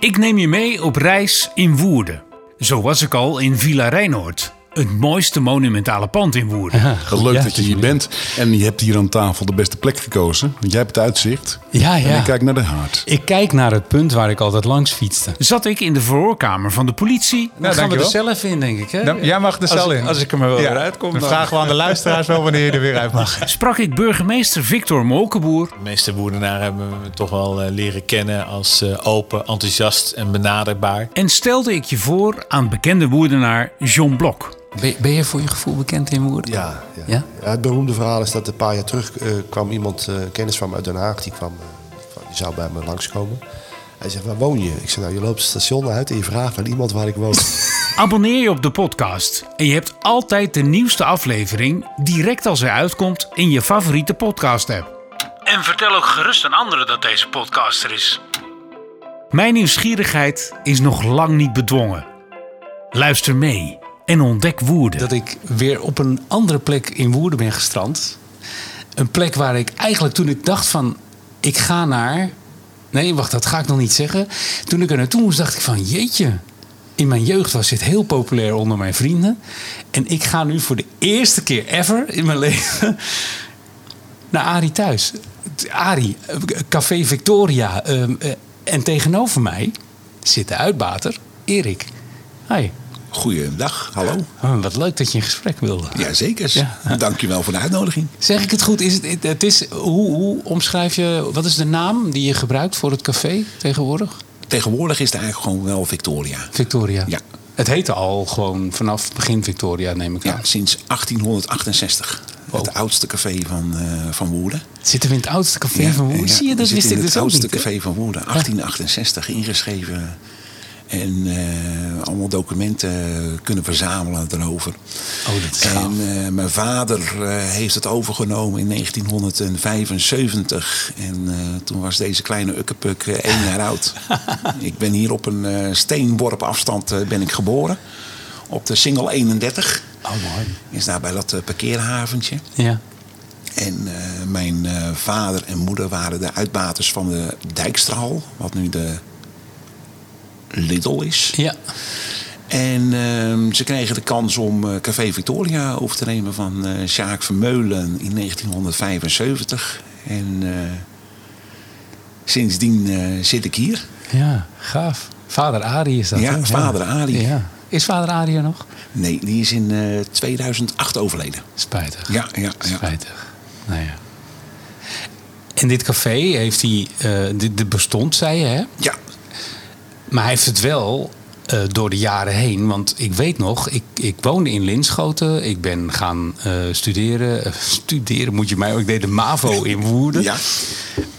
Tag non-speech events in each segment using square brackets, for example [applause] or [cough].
Ik neem je mee op reis in Woerden. Zo was ik al in Villa Rijnoord. Het mooiste monumentale pand in Woerden. Leuk Ja, dat je hier bent. En je hebt hier aan tafel de beste plek gekozen. Want jij hebt het uitzicht. Ja, ja. En ik kijk naar de haard. Ik kijk naar het punt waar ik altijd langs fietste. Zat ik in de verhoorkamer van de politie. Dan gaan we er zelf in, denk ik. Hè? Dan- jij mag er Als zelf ik- in. Als ik er maar wel Ja, weer uitkom. Dan dan- vragen we aan de luisteraars wel wanneer je er weer uit mag. [laughs] Sprak ik burgemeester Victor Molkenboer. De meeste Woerdenaren hebben me toch wel eh, leren kennen als eh, open, enthousiast en benaderbaar. En stelde ik je voor aan bekende Woerdenaar John Blok. Ben, ben je voor je gevoel bekend in Woerden? Ja, ja. Ja? Ja, het beroemde verhaal is dat een paar jaar terug eh, kwam iemand, eh, kennis van me uit Den Haag, die, kwam, eh, die zou bij me langskomen. Hij zegt, waar woon je? Ik zeg, nou, je loopt het station uit en je vraagt aan iemand waar ik woon. [laughs] Abonneer je op de podcast en je hebt altijd de nieuwste aflevering direct als hij uitkomt in je favoriete podcast app. En vertel ook gerust aan anderen dat deze podcast er is. Mijn nieuwsgierigheid is nog lang niet bedwongen. Luister mee en ontdek Woerden. Dat ik weer op een andere plek in Woerden ben gestrand. Een plek waar ik eigenlijk toen ik dacht van... Ik ga naar... Nee, wacht, dat ga ik nog niet zeggen. Toen ik er naartoe moest, dacht ik van... Jeetje, in mijn jeugd was dit heel populair onder mijn vrienden. En ik ga nu voor de eerste keer ever in mijn [laughs] leven... naar Arie thuis. Arie, Café Victoria. ehm, eh, en tegenover mij zit de uitbater Erik. Hi. Goeiedag, hallo. Oh, wat leuk dat je in gesprek wilde. Jazeker. Ja. Dankjewel voor de uitnodiging. Zeg ik het goed? Is het, het is, hoe, hoe omschrijf je... Wat is de naam die je gebruikt voor het café tegenwoordig? Tegenwoordig is het eigenlijk gewoon wel Victoria. Victoria. Ja. Het heette al gewoon vanaf begin Victoria, neem ik Ja, aan. sinds 1868. Wow. Het oudste café van, eh, van Woerden. Zitten we in het oudste café Ja, van Woerden? ja, Zie je, dat wist ik dus het ook oudste niet. café van Woerden. 1868 ingeschreven. En eh, allemaal documenten kunnen verzamelen erover. Oh, dat is. En eh, mijn vader eh, heeft het overgenomen in 1975. En toen was deze kleine ukkepuk één jaar oud. [laughs] ik ben hier op een steenworp afstand ben ik geboren. Op de Singel 31. Oh, mooi. Is daar bij dat parkeerhaventje. Ja. En mijn vader en moeder waren de uitbaters van de Dijkstrahal. Wat nu de Lidl is. Ja. En ehm, ze kregen de kans om eh, Café Victoria over te nemen van eh Sjaak Vermeulen in 1975. En eh, sindsdien zit ik hier. Ja, gaaf. Vader Arie is dat, Ja, vader Arie. Ja. Is vader Arie er nog? Nee, die is in eh, 2008 overleden. Spijtig. Ja, ja, ja. Spijtig. Nou ja. En dit café heeft hij... dit, dit bestond, zei je, hè? Ja, Maar hij heeft het wel eh, door de jaren heen. Want ik weet nog, ik, ik woonde in Linschoten. Ik ben gaan eh, studeren. Eh, studeren moet je mij ook. Ik deed de MAVO in Woerden. [laughs] ja.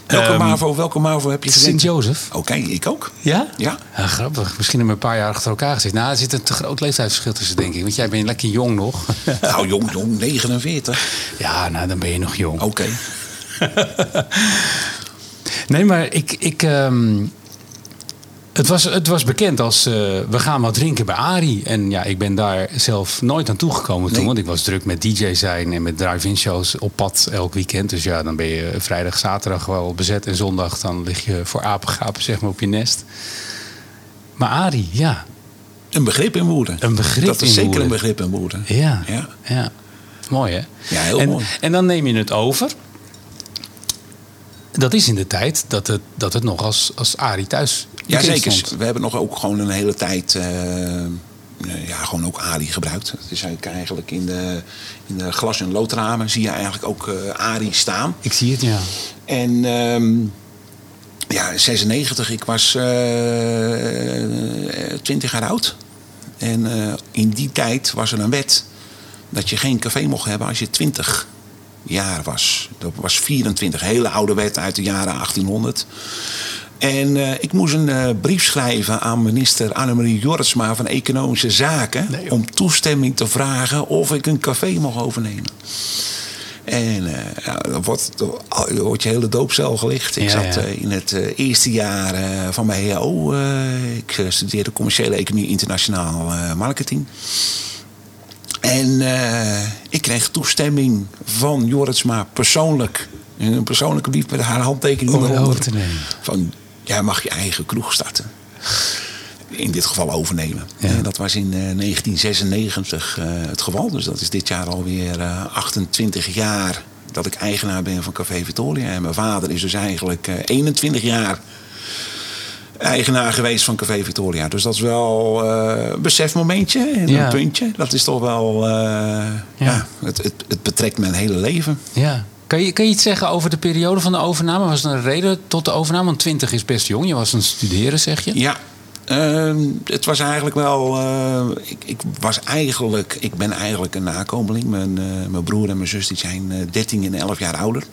Welke, Ehm, MAVO, welke MAVO heb je gezeten? Sint-Jozef. Oké, ik ook. Ja? Ja. Grappig. Misschien hebben we een paar jaar achter elkaar gezeten. Nou, er zit een te groot leeftijdsverschil tussen, denk ik. Want jij bent lekker jong nog. [laughs] Nou, jong, jong, 49. ja, nou, dan ben je nog jong. Oké. [laughs] Nee, maar ik. ik ehm, het, was, het was bekend als eh, we gaan wat drinken bij Ari. En ja, ik ben daar zelf nooit aan toegekomen toen. Want ik was druk met DJ zijn en met drive-in shows op pad elk weekend. Dus ja, dan ben je vrijdag, zaterdag wel bezet. En zondag dan lig je voor apengapen zeg maar op je nest. Maar Ari, ja. Een begrip in Woerden. Een begrip Dat is in zeker een begrip in Woerden. Ja. Ja. ja. Mooi hè? Ja, heel en, mooi. En dan neem je het over. Dat is in de tijd dat het, dat het nog als, als Ari thuis Ja, zeker. We hebben nog ook gewoon een hele tijd eh, ja, gewoon ook Ali gebruikt. Het is eigenlijk, eigenlijk in de, in de glas- en loodramen zie je eigenlijk ook eh Ali staan. Ik zie het, ja. En ehm, ja, 96, ik was eh 20 jaar oud. En eh, in die tijd was er een wet dat je geen café mocht hebben als je 20 jaar was. Dat was 24, hele oude wet uit de jaren 1800. En eh, ik moest een eh, brief schrijven aan minister Annemarie Jortsma van Economische Zaken. om toestemming te vragen of ik een café mocht overnemen. En eh, ja, dan wordt, dan wordt je hele doopcel gelicht. Ik Ja, zat ja. in het eerste jaar van mijn HO. eh, ik studeerde commerciële economie internationaal marketing. En ik kreeg toestemming van Joritsma persoonlijk. Een persoonlijke brief met haar handtekening Om het eronder. over te nemen. Van, jij mag je eigen kroeg starten. in dit geval overnemen. Ja. En dat was in eh, 1996 eh, het geval. Dus dat is dit jaar alweer eh 28 jaar dat ik eigenaar ben van Café Victoria. En mijn vader is dus eigenlijk eh 21 jaar eigenaar geweest van Café Victoria. Dus dat is wel eh, een besefmomentje en Ja. een puntje. Dat is toch wel... eh, ja. het, het, het betrekt mijn hele leven. Ja. Kan je, kan je iets zeggen over de periode van de overname? Was er een reden tot de overname? Want 20 is best jong. Je was aan het studeren, zeg je? Ja, ehm, het was eigenlijk wel. eh, ik, ik was eigenlijk. Ik ben eigenlijk een nakomeling. Mijn, eh, mijn broer en mijn zus die zijn eh, 13 en 11 jaar ouder.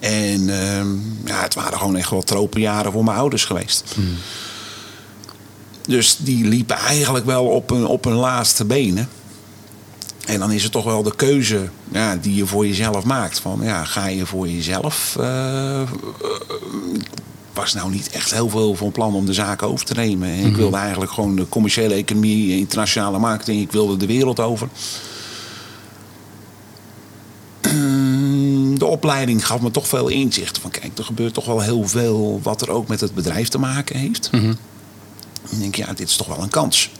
En ehm, ja, het waren gewoon echt wel tropenjaren voor mijn ouders geweest. Dus die liepen eigenlijk wel op hun, op hun laatste benen. En dan is het toch wel de keuze ja, die je voor jezelf maakt. Van, ja, ga je voor jezelf eh, was nou niet echt heel veel van plan om de zaak over te nemen. En Ik wilde eigenlijk gewoon de commerciële economie, internationale marketing. Ik wilde de wereld over. Ehm, De opleiding gaf me toch veel inzicht. Van kijk, er gebeurt toch wel heel veel wat er ook met het bedrijf te maken heeft. En ik denk, ja, dit is toch wel een kans.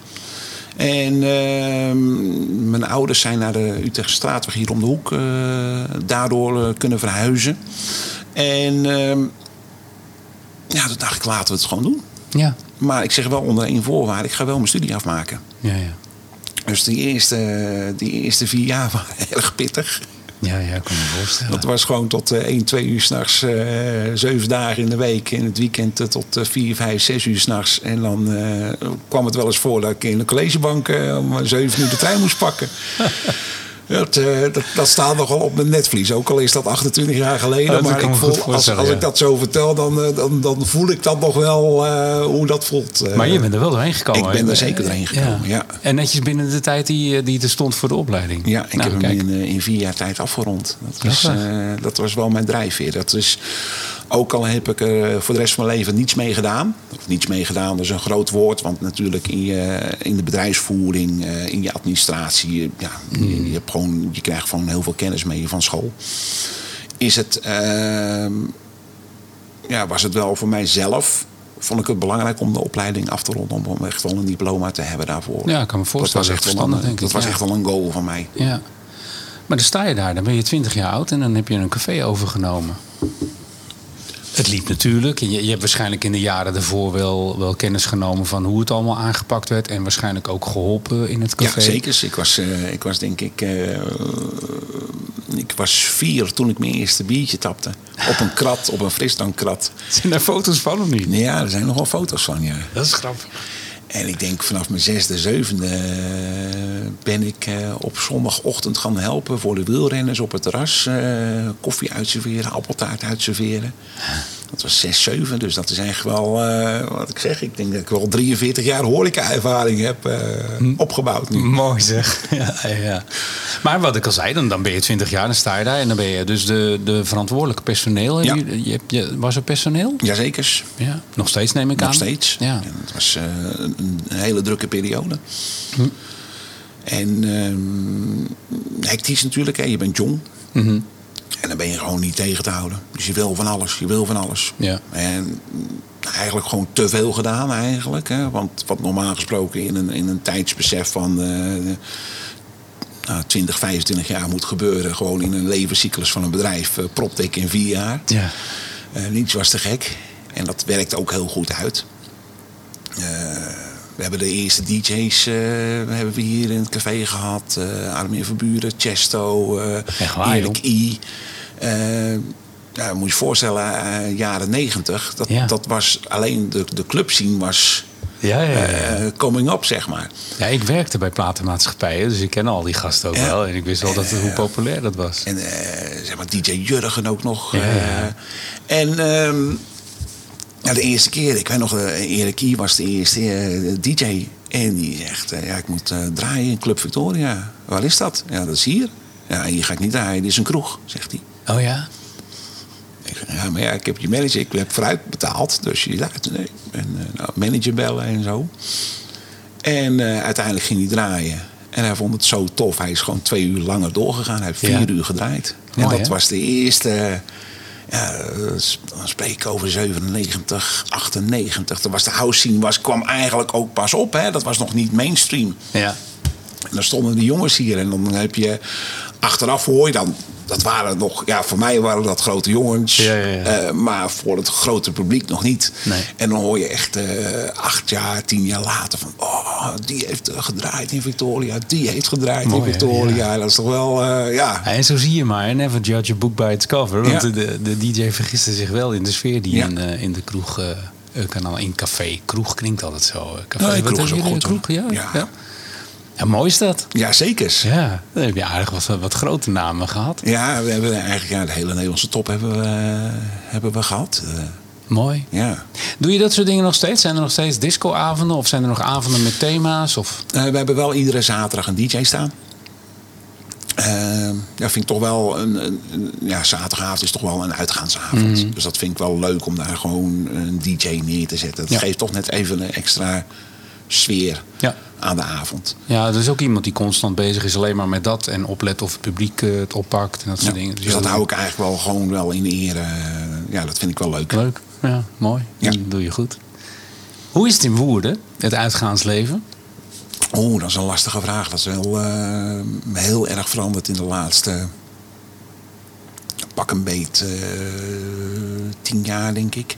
En ehm, mijn ouders zijn naar de Utrechtse straatweg hier om de hoek eh, daardoor eh, kunnen verhuizen. En ehm, ja, toen dacht ik, laten we het gewoon doen. Ja. Maar ik zeg wel onder één voorwaarde, ik ga wel mijn studie afmaken. Ja, ja. Dus die eerste, die eerste vier jaar waren [laughs] erg pittig. Ja, ja, ik kan me voorstellen. Dat was gewoon tot eh 1, 2 uur s'nachts, eh zeven dagen in de week. In het weekend eh, tot eh 4, 5, 6 uur s'nachts. En dan eh, kwam het wel eens voor dat ik in de collegebank eh, om 7 uur de trein moest pakken. [laughs] Dat, eh, dat, dat staat nogal op mijn netvlies. Ook al is dat 28 jaar geleden. maar ik voel, als, als ja. ik dat zo vertel, dan, eh, dan, dan voel ik dat nog wel eh, hoe dat voelt. Maar je bent er wel doorheen gekomen. Ik ben er zeker doorheen gekomen, ja. En netjes binnen de tijd die, die er stond voor de opleiding. Ja, ik Nou, heb hem in, in vier jaar tijd afgerond. Dat was, dat was wel mijn drijfveer. Dat is, ook al heb ik er voor de rest van mijn leven niets mee gedaan. Of niets mee gedaan, dat is een groot woord. Want natuurlijk in, je, in de bedrijfsvoering, eh, in je administratie... eh, Ja, je, je hebt gewoon, je krijgt gewoon heel veel kennis mee van school. Is het... ehm, ja, was het wel voor mijzelf... Vond ik het belangrijk om de opleiding af te ronden. Om echt wel een diploma te hebben daarvoor. Ja, ik kan me voorstellen. Dat was echt, wel Verstandig, een, denk ik, dat was ja. echt wel een goal van mij. Ja. Maar dan sta je daar, dan ben je 20 jaar oud en dan heb je een café overgenomen. Het liep natuurlijk. En je, je hebt waarschijnlijk in de jaren daarvoor wel, wel kennis genomen van hoe het allemaal aangepakt werd. En waarschijnlijk ook geholpen in het café. Ja, zeker. Ik was, eh, ik was denk ik... eh, ik was vier toen ik mijn eerste biertje tapte. Op een krat, op een frisdankkrat. [laughs] Zijn daar foto's van of niet? Ja, er zijn nog wel foto's van, ja. Dat is grappig. En ik denk vanaf mijn zesde, zevende eh, ben ik eh, op zondagochtend gaan helpen voor de wielrenners op het terras. eh, koffie uitserveren, appeltaart uitserveren. Dat was zes, zeven, dus dat is eigenlijk wel, eh, wat ik zeg, ik denk dat ik wel 43 jaar horeca-ervaring heb eh, opgebouwd nu. Mooi zeg. [laughs] Ja, ja. Maar wat ik al zei, dan, dan ben je 20 jaar, dan sta je daar. En dan ben je dus de, de verantwoordelijke personeel. Ja. Je, je, je, was er personeel? Jazekers. Ja. Nog steeds neem ik aan. Nog steeds. Ja. En het was eh, een, een hele drukke periode. Hm. En ehm hectisch natuurlijk, hè. je bent jong. Mhm. En dan ben je gewoon niet tegen te houden. Dus je wil van alles, je wil van alles. Ja. En eigenlijk gewoon te veel gedaan eigenlijk. Hè. Want wat normaal gesproken in een, in een tijdsbesef van... eh, nou, 20, 25 jaar moet gebeuren. Gewoon in een levenscyclus van een bedrijf. Uh, propte ik in vier jaar. Ja. Eh, niets was te gek. En dat werkte ook heel goed uit. Eh, we hebben de eerste DJ's eh, hebben we hier in het café gehad. eh Armin Verburen, Chesto, eh Echt waar, Erik I. Ja, moet je je voorstellen, jaren negentig. Dat, Ja. dat was alleen de, de clubscene was Ja, ja, ja. coming up, zeg maar. ja, ik werkte bij platenmaatschappijen, dus ik ken al die gasten ook Ja. wel. En ik wist wel dat, hoe populair dat was. En zeg maar DJ Jurgen ook nog. Ja, ja. en ehm, ja, de eerste keer, ik weet nog, eh, Erik Kie was de eerste eh, DJ. En die zegt, eh, ja, ik moet draaien in Club Victoria. Waar is dat? Ja, dat is hier. Ja, hier ga ik niet draaien, dit is een kroeg, zegt hij. Oh ja? Ik zeg, ja, maar ja, ik heb je manager, ik heb vooruit betaald. Dus je dacht, nee. En nou, manager bellen en zo. En uiteindelijk ging hij draaien. En hij vond het zo tof. Hij is gewoon twee uur langer doorgegaan. Hij heeft vier Ja. uur gedraaid. Mooi, en dat hè? was de eerste, Spreek ik over 97, 98. Toen was de house scene was, kwam eigenlijk ook pas op. Hè? Dat was nog niet mainstream. Ja. En dan stonden de jongens hier. En dan heb je achteraf hoor je dan. Dat waren nog, ja, voor mij waren dat grote jongens. Ja, ja, ja. Eh, maar voor het grote publiek nog niet. Nee. En dan hoor je echt eh, acht jaar, tien jaar later van. Oh, die heeft eh, gedraaid in Victoria. Die heeft gedraaid Mooi, in? Victoria. Dat is toch wel, ja. En zo zie je maar, never judge a book by its cover. Want de, de DJ vergiste zich wel in de sfeer die in, in de kroeg kan al in café. Kroeg klinkt altijd zo. Café. Nee, Wat kroeg is ook goed, Kroeg, ja. Ja. Ja. Mooi is dat. Ja, zeker. Ja, dan heb je aardig wat, wat grote namen gehad. Ja, we hebben eigenlijk ja, de hele Nederlandse top hebben we, eh, hebben we gehad. Eh, Mooi. ja. Doe je dat soort dingen nog steeds? Zijn er nog steeds discoavonden? Of zijn er nog avonden met thema's? Of... Eh, we hebben wel iedere zaterdag een DJ staan. Eh, ja, vind ik toch wel een, een, een- ja, zaterdagavond is toch wel een uitgaansavond. Dus dat vind ik wel leuk om daar gewoon een DJ neer te zetten. Dat Ja. geeft toch net even een extra sfeer Ja. Aan de avond. Ja, er is ook iemand die constant bezig is alleen maar met dat. En oplet of het publiek eh, het oppakt en dat soort Ja, dingen. dus dat hou ik eigenlijk wel gewoon wel in ere. Eh, Ja, dat vind ik wel leuk. Leuk. Ja, mooi. Ja. Dat doe je goed. Hoe is het in Woerden, het uitgaansleven? Oeh, dat is een lastige vraag. Dat is wel eh, heel erg veranderd in de laatste pak een beet tien jaar, denk ik.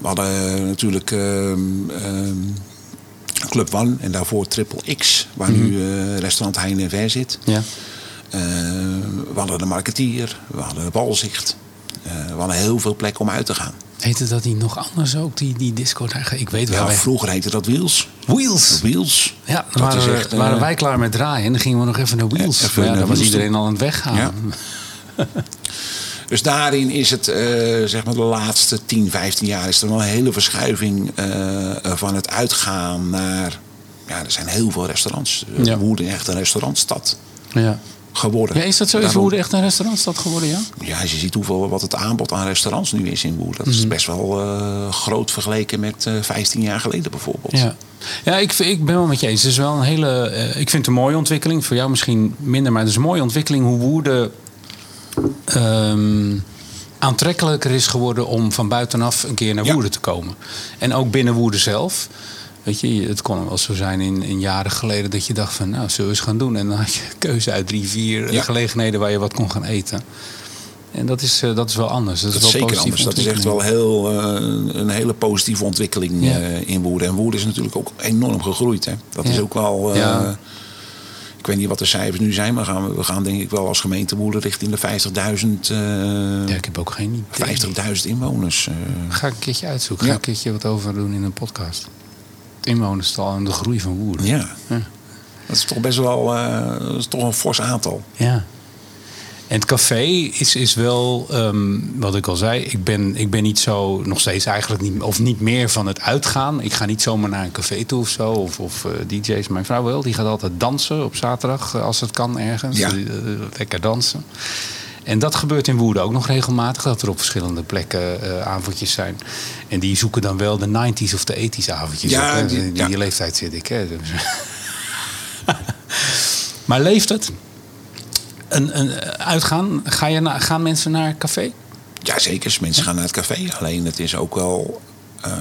We hadden natuurlijk ehm, Club One en daarvoor Triple X, waar nu eh, restaurant Heine en Ver zit. Ja. Eh, we hadden de Marketeer, we hadden de Balzicht. Eh, we hadden heel veel plekken om uit te gaan. Heette dat die nog anders ook, die, die disco daar? Ik weet wel. Ja, wij- vroeger heette dat Wheels. Wheels. Wheels. Ja, dan waren, echt, waren wij klaar met draaien en dan gingen we nog even naar Wheels. even ja, naar dan was iedereen al aan het weggaan. Ja. [laughs] Dus daarin is het, eh, zeg maar de laatste 10, 15 jaar... is er wel een hele verschuiving eh, van het uitgaan naar... Ja, er zijn heel veel restaurants. Ja. Ja. Woerden echt een restaurantstad Ja. geworden. ja, is dat zo? Is Woerden echt een restaurantstad geworden, ja? Ja, als je ziet hoeveel, wat het aanbod aan restaurants nu is in Woerden. Dat Mhm. is best wel eh, groot vergeleken met eh 15 jaar geleden bijvoorbeeld. Ja, ja ik, ik ben wel met je eens. Het is wel een hele. eh, ik vind het een mooie ontwikkeling. Voor jou misschien minder, maar het is een mooie ontwikkeling hoe Woerden ehm, aantrekkelijker is geworden om van buitenaf een keer naar Ja. Woerden te komen. En ook binnen Woerden zelf. Weet je, het kon wel zo zijn in, in jaren geleden dat je dacht van, nou, zullen we eens gaan doen? En dan had je keuze uit drie, vier Ja. gelegenheden waar je wat kon gaan eten. En dat is, eh, dat is wel anders. Dat, Dat is wel zeker anders. Dat is echt wel heel, eh, een hele positieve ontwikkeling Ja. eh, in Woerden. En Woerden is natuurlijk ook enorm gegroeid. Hè. Dat Ja. is ook wel... Ja. Ik weet niet wat de cijfers nu zijn, maar gaan we, we gaan denk ik wel als gemeente Woerden richting de 50.000 eh, Ja, ik heb ook geen idee. 50.000 inwoners. eh. Ga ik een keertje uitzoeken. Ja. Ga ik een keertje wat over doen in een podcast. Het inwonerstal en de groei van Woerden. ja. Ja. Dat is toch best wel eh, dat is toch een fors aantal. Ja. En het café is, is wel, ehm, wat ik al zei, ik ben, ik ben niet zo, nog steeds eigenlijk niet, of niet meer van het uitgaan. Ik ga niet zomaar naar een café toe of zo, of, of eh, DJ's. Mijn vrouw wel, die gaat altijd dansen op zaterdag, eh, als het kan ergens. Ja. Eh, lekker dansen. En dat gebeurt in Woerden ook nog regelmatig, dat er op verschillende plekken eh, avondjes zijn. En die zoeken dan wel de 90s of de 80s avondjes Ja, op. Die- Die, ja. die leeftijd zit ik. Hè? [laughs] Maar leeft het? Een, een, uitgaan, ga je na, gaan mensen naar café? Ja, zeker. Mensen gaan naar het café. Alleen het is ook wel. eh,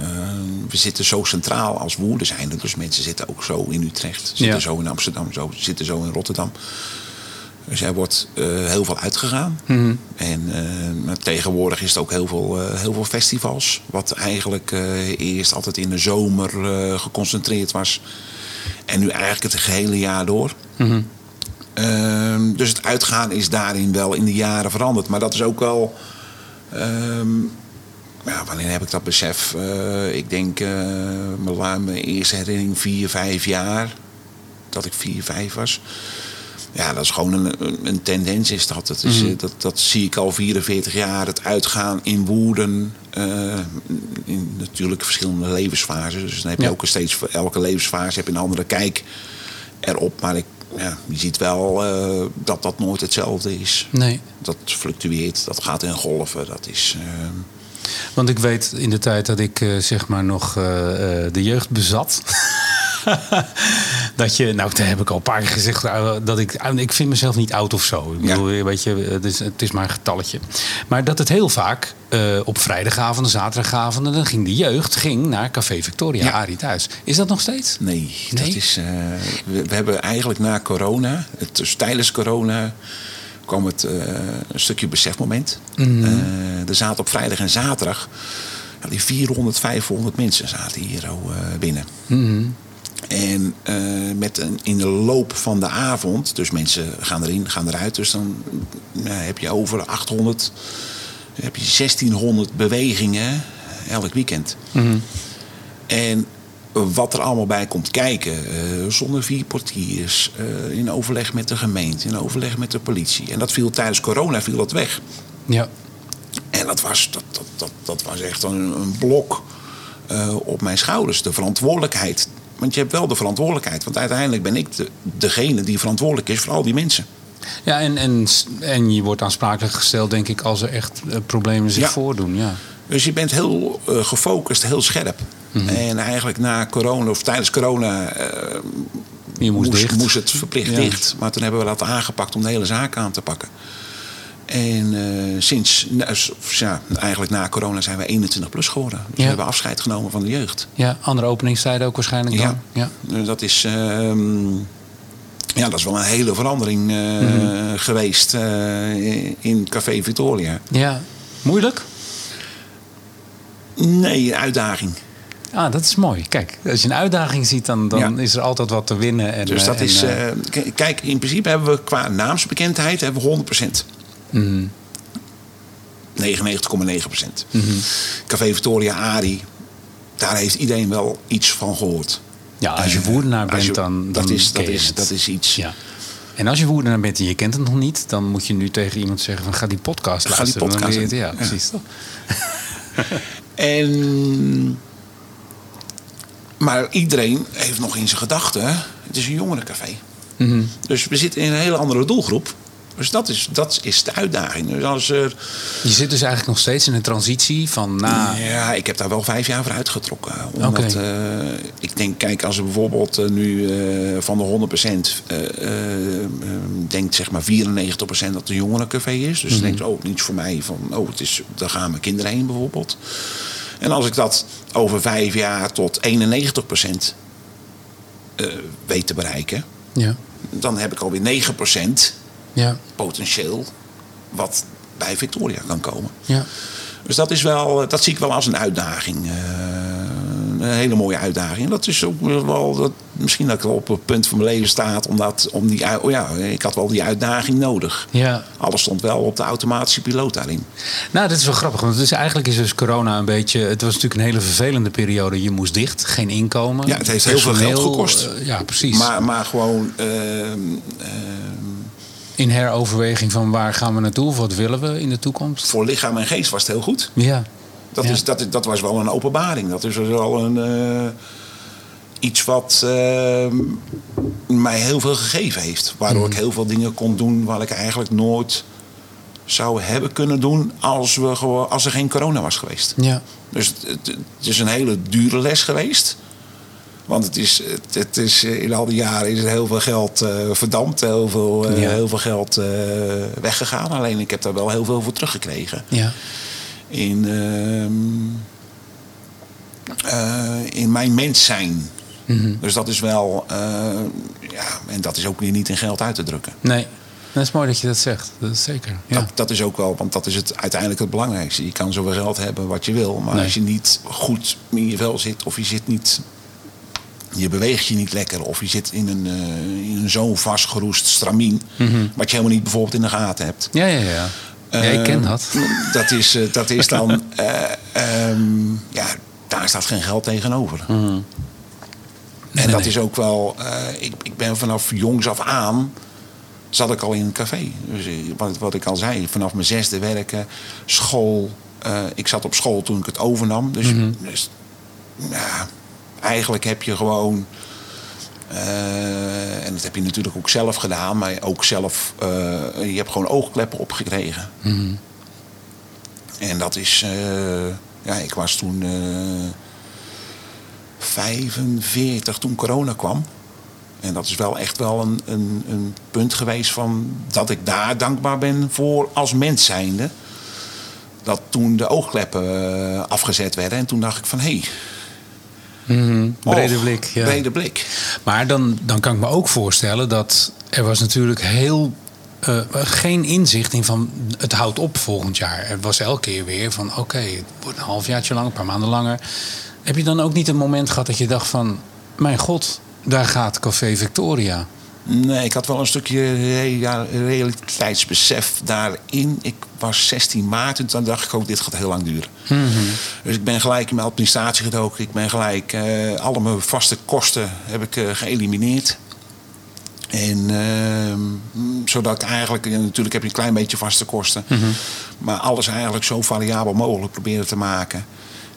we zitten zo centraal als Woerden zijn. Dus mensen zitten ook zo in Utrecht. Zitten Ja. zo in Amsterdam. Zo, zitten zo in Rotterdam. Dus er wordt eh, heel veel uitgegaan. Mhm. En eh, tegenwoordig is het ook heel veel, eh, heel veel festivals. Wat eigenlijk eh, eerst altijd in de zomer eh, geconcentreerd was. En nu eigenlijk het gehele jaar door. Mhm. Ehm, dus het uitgaan is daarin wel in de jaren veranderd. Maar dat is ook wel. ehm, ja, wanneer heb ik dat besef? Eh, ik denk eh, mijn, eerste herinnering vier, vijf jaar. Dat ik vier, vijf was. Ja, dat is gewoon een, een- tendens is dat. Dat, is, eh, dat. dat zie ik al 44 jaar. Het uitgaan in Woerden. eh, in natuurlijk verschillende levensfases. Dus dan heb je Ja. ook steeds voor elke levensfase heb je een andere kijk erop. Maar ik, ja, je ziet wel eh, dat dat nooit hetzelfde is. Nee. Dat fluctueert, dat gaat in golven. Dat is, eh, Want ik weet in de tijd dat ik eh, zeg maar nog eh, eh, de jeugd bezat. [laughs] dat je, nou, dat heb ik al een paar keer gezegd, dat ik, ik vind mezelf niet oud of zo. Ik bedoel, weet je, het is, het is maar een getalletje. Maar dat het heel vaak op vrijdagavonden, zaterdagavonden, dan ging de jeugd ging naar Café Victoria, Ja. Arie thuis. Is dat nog steeds? Nee, Nee? dat is. we, we hebben eigenlijk na corona, het, dus tijdens corona, kwam het eh, een stukje besefmoment. Mhm. Eh, er zaten op vrijdag en zaterdag. ja, die 400, 500 mensen zaten hier zo, eh, binnen. Mhm. En met een, in de loop van de avond, dus mensen gaan erin, gaan eruit. Dus dan nou, heb je over 800, heb je 1600 bewegingen elk weekend. En wat er allemaal bij komt kijken, eh, zonder vier portiers, eh, in overleg met de gemeente, in overleg met de politie. En dat viel tijdens corona viel dat weg. Ja. En dat was, dat, dat, dat, dat was echt een, een blok eh, op mijn schouders. De verantwoordelijkheid. Want je hebt wel de verantwoordelijkheid. Want uiteindelijk ben ik de, degene die verantwoordelijk is voor al die mensen. Ja, en, en, en je wordt aansprakelijk gesteld, denk ik, als er echt problemen zich Ja. voordoen. Ja. Dus je bent heel gefocust, heel scherp. En eigenlijk na corona of tijdens corona eh, Je moest, moest het verplicht Ja. dicht. Maar toen hebben we dat aangepakt om de hele zaak aan te pakken. En eh, sinds, nou, ja, eigenlijk na corona zijn we 21 plus geworden. Dus Ja. we hebben afscheid genomen van de jeugd. Ja, andere openingstijden ook waarschijnlijk dan. Ja. Ja. Dus dat is, ehm, ja, dat is wel een hele verandering eh, Mhm. geweest eh, in Café Victoria. ja. Moeilijk? Nee, uitdaging. Ah, dat is mooi. Kijk, als je een uitdaging ziet, dan, dan Ja. is er altijd wat te winnen. En, Dus eh, dat en, is, eh, eh, kijk, in principe hebben we qua naamsbekendheid hebben we 100%. mhm. 99,9%. Mhm. Café Victoria Ari, daar heeft iedereen wel iets van gehoord. ja, als je Eh, je- bent, dan, dan dat is, dat is, het. dat is iets. Ja. En als je woerdenaar bent en je kent het nog niet, dan moet je nu tegen iemand zeggen van ga die podcast Ga die luisteren. Dan podcast ja. Ja. precies toch? [laughs] En, maar iedereen heeft nog in zijn gedachten, het is een jongerencafé. Mhm. Dus we zitten in een hele andere doelgroep. Dus dat is, dat is de uitdaging. Dus als er, Je zit dus eigenlijk nog steeds in een transitie van na... Ja, ik heb daar wel vijf jaar voor uitgetrokken. Omdat, Oké. eh, ik denk, kijk, als er bijvoorbeeld eh, nu eh, van de 100% eh, eh, eh, denkt zeg maar 94% dat het een jongerencafé is. Dus dan denkt, oh, niets voor mij. Van, oh, het is, daar gaan mijn kinderen heen bijvoorbeeld. En als ik dat over vijf jaar tot 91% eh weet te bereiken, Ja. dan heb ik alweer 9% Ja. potentieel wat bij Victoria kan komen. Ja. Dus dat, is wel, dat zie ik wel als een uitdaging. eh, een hele mooie uitdaging. En dat is ook wel dat, misschien dat ik op het punt van mijn leven sta. Omdat, om die, oh ja, ik had wel die uitdaging nodig. ja. Alles stond wel op de automatische piloot daarin. Nou, dat is wel grappig. Want het is, eigenlijk is dus corona een beetje... Het was natuurlijk een hele vervelende periode. Je moest dicht, geen inkomen. Ja, het heeft heel veel geld gekost. eh, ja, precies. Maar, maar gewoon. ehm, ehm, In heroverweging van waar gaan we naartoe? Of wat willen we in de toekomst? voor lichaam en geest was het heel goed. Ja. Dat, Ja. is, dat, dat was wel een openbaring. Dat is wel een, eh, iets wat eh, mij heel veel gegeven heeft. Waardoor ik heel veel dingen kon doen waar ik eigenlijk nooit zou hebben kunnen doen als, we gewoon, als er geen corona was geweest. Ja. Dus het, het- het is een hele dure les geweest. Want het is, het, het is, eh, in al die jaren is er heel veel geld verdampt. Heel veel, Ja. heel veel geld weggegaan. Alleen ik heb daar wel heel veel voor teruggekregen Ja. In, ehm, eh, in mijn mens zijn. Mhm. Dus dat is wel, eh, ja, en dat is ook weer niet in geld uit te drukken. Nee. Dat is mooi dat je dat zegt. Dat is zeker. Ja. Dat, dat is ook wel, want dat is het uiteindelijk het belangrijkste. Je kan zoveel geld hebben wat je wil, maar Nee. als je niet goed in je vel zit of je zit niet, je beweegt je niet lekker of je zit in een, eh, in een zo'n vastgeroest stramien, wat je helemaal niet bijvoorbeeld in de gaten hebt. Ja, ja, ja. Ja, ik ken Eh, dat. [laughs] Dat is, eh, dat is dan, eh, ehm, ja, daar staat geen geld tegenover. Nee, en nee, dat nee. is ook wel, eh, ik, ik ben vanaf jongs af aan, zat ik al in een café. Dus eh, wat, wat ik al zei, vanaf mijn zesde werken, school. eh, ik zat op school toen ik het overnam. Dus, Mhm. dus ja, eigenlijk heb je gewoon, eh, en dat heb je natuurlijk ook zelf gedaan, maar ook zelf, eh, je hebt gewoon oogkleppen opgekregen. Mhm. En dat is, eh, ja, ik was toen eh, 45 toen corona kwam. En dat is wel echt wel een, een, een punt geweest van dat ik daar dankbaar ben voor als mens zijnde. Dat toen de oogkleppen afgezet werden. En toen dacht ik van hé, Brede och, blik. Ja. brede blik. Maar dan, dan kan ik me ook voorstellen dat er was natuurlijk heel eh, geen inzicht in van het houdt op volgend jaar. Er was elke keer weer van oké, het wordt een halfjaartje lang, een paar maanden langer. Heb je dan ook niet een moment gehad dat je dacht van mijn god, daar gaat Café Victoria. Nee, ik had wel een stukje rea- realiteitsbesef daarin. Ik was 16 maart en toen dacht ik ook, dit gaat heel lang duren. Dus ik ben gelijk in mijn administratie gedoken. Ik ben gelijk, eh, alle mijn vaste kosten heb ik eh, geëlimineerd. En ehm, zodat ik eigenlijk, natuurlijk heb je een klein beetje vaste kosten. Maar alles eigenlijk zo variabel mogelijk proberen te maken.